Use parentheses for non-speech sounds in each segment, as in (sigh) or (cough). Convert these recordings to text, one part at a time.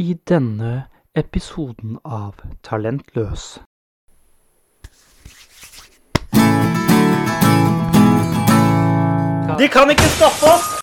i denne episoden av Talentløs. De kan ikke stoppe oss!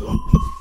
Oh. (laughs)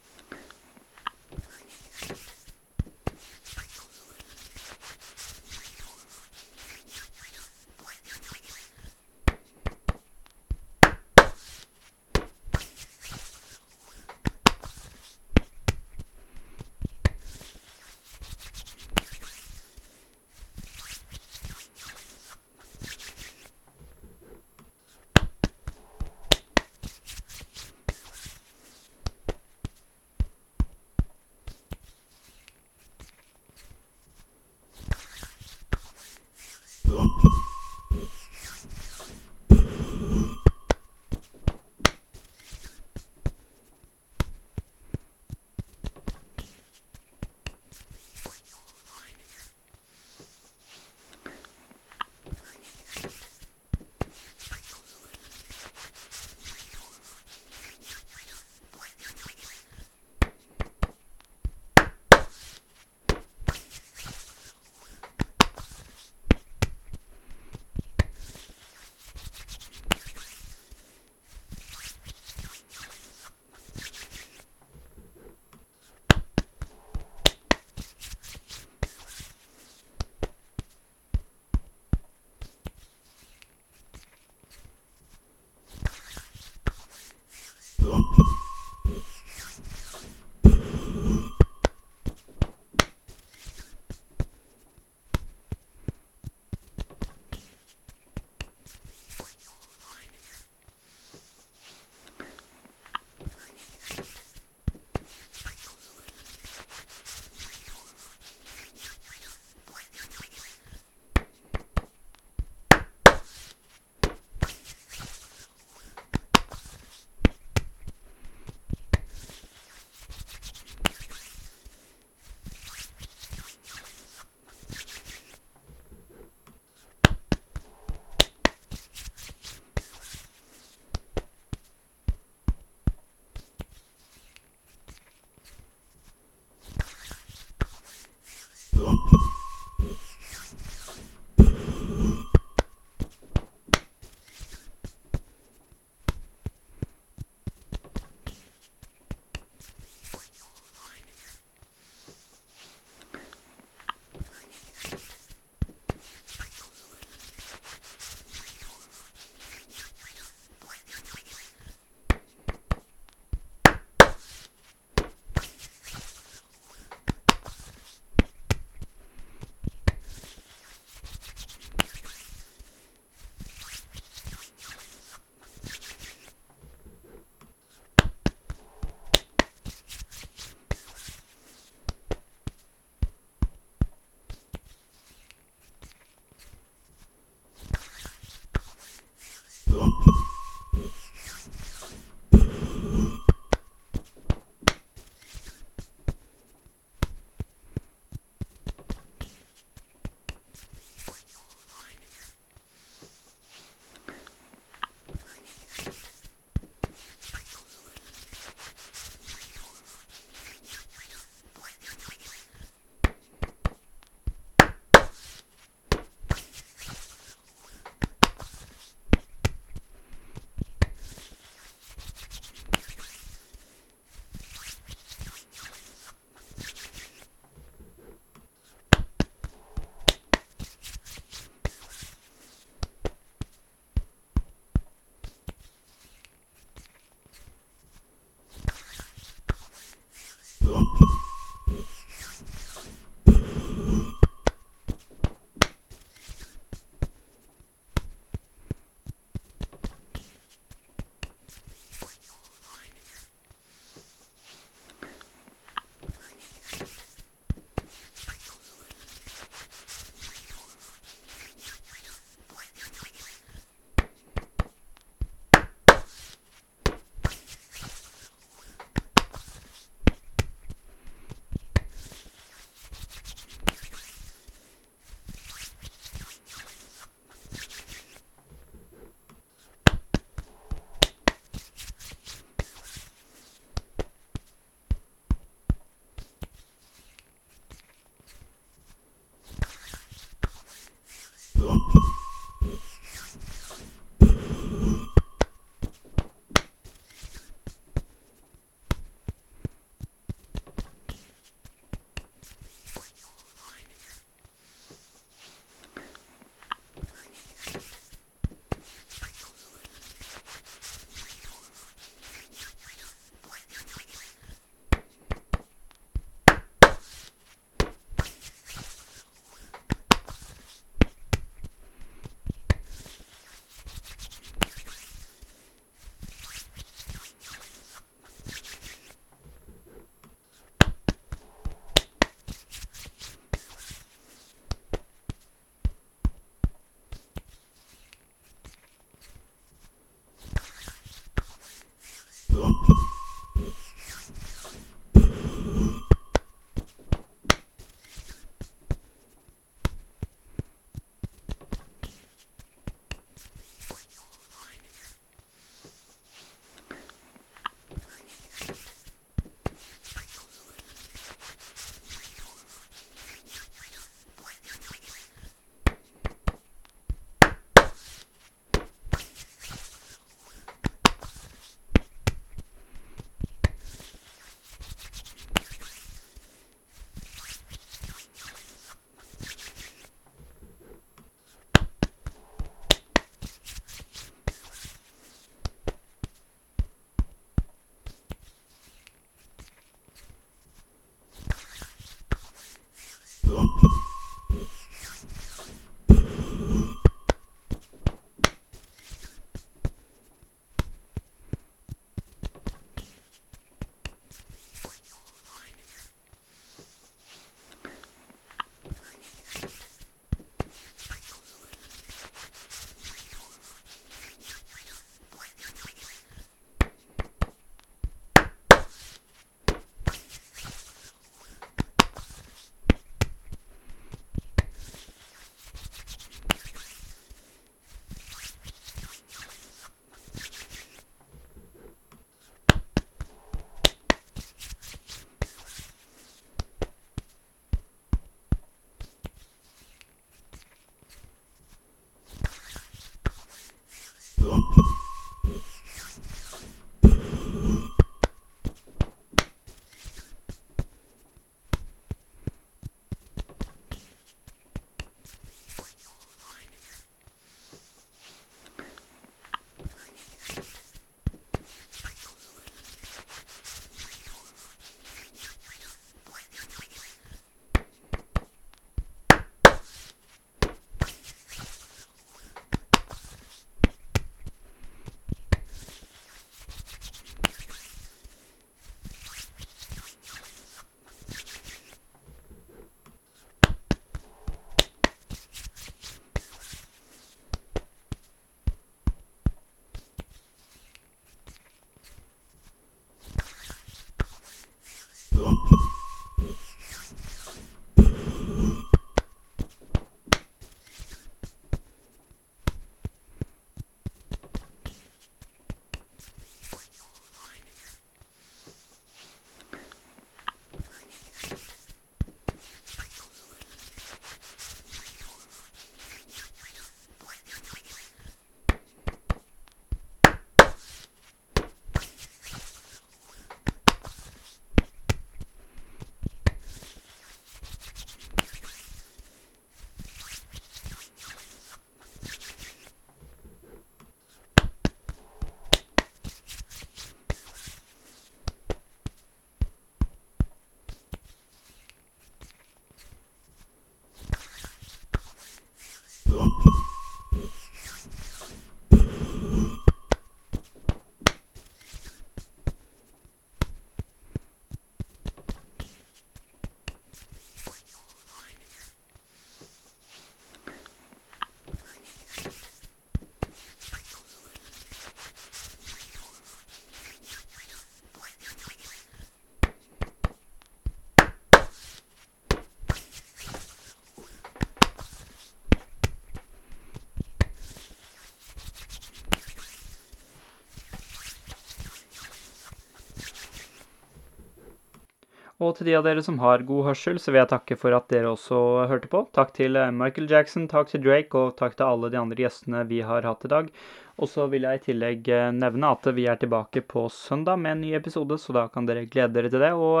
Og til de av dere som har god hørsel, så vil jeg takke for at dere også hørte på. Takk til eh, Michael Jackson, takk til Drake, og takk til alle de andre gjestene vi har hatt i dag. Og så vil jeg i tillegg eh, nevne at vi er tilbake på søndag med en ny episode, så da kan dere glede dere til det. Og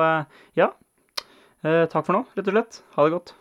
ja, takk for nå, rett og slett. Ha det godt.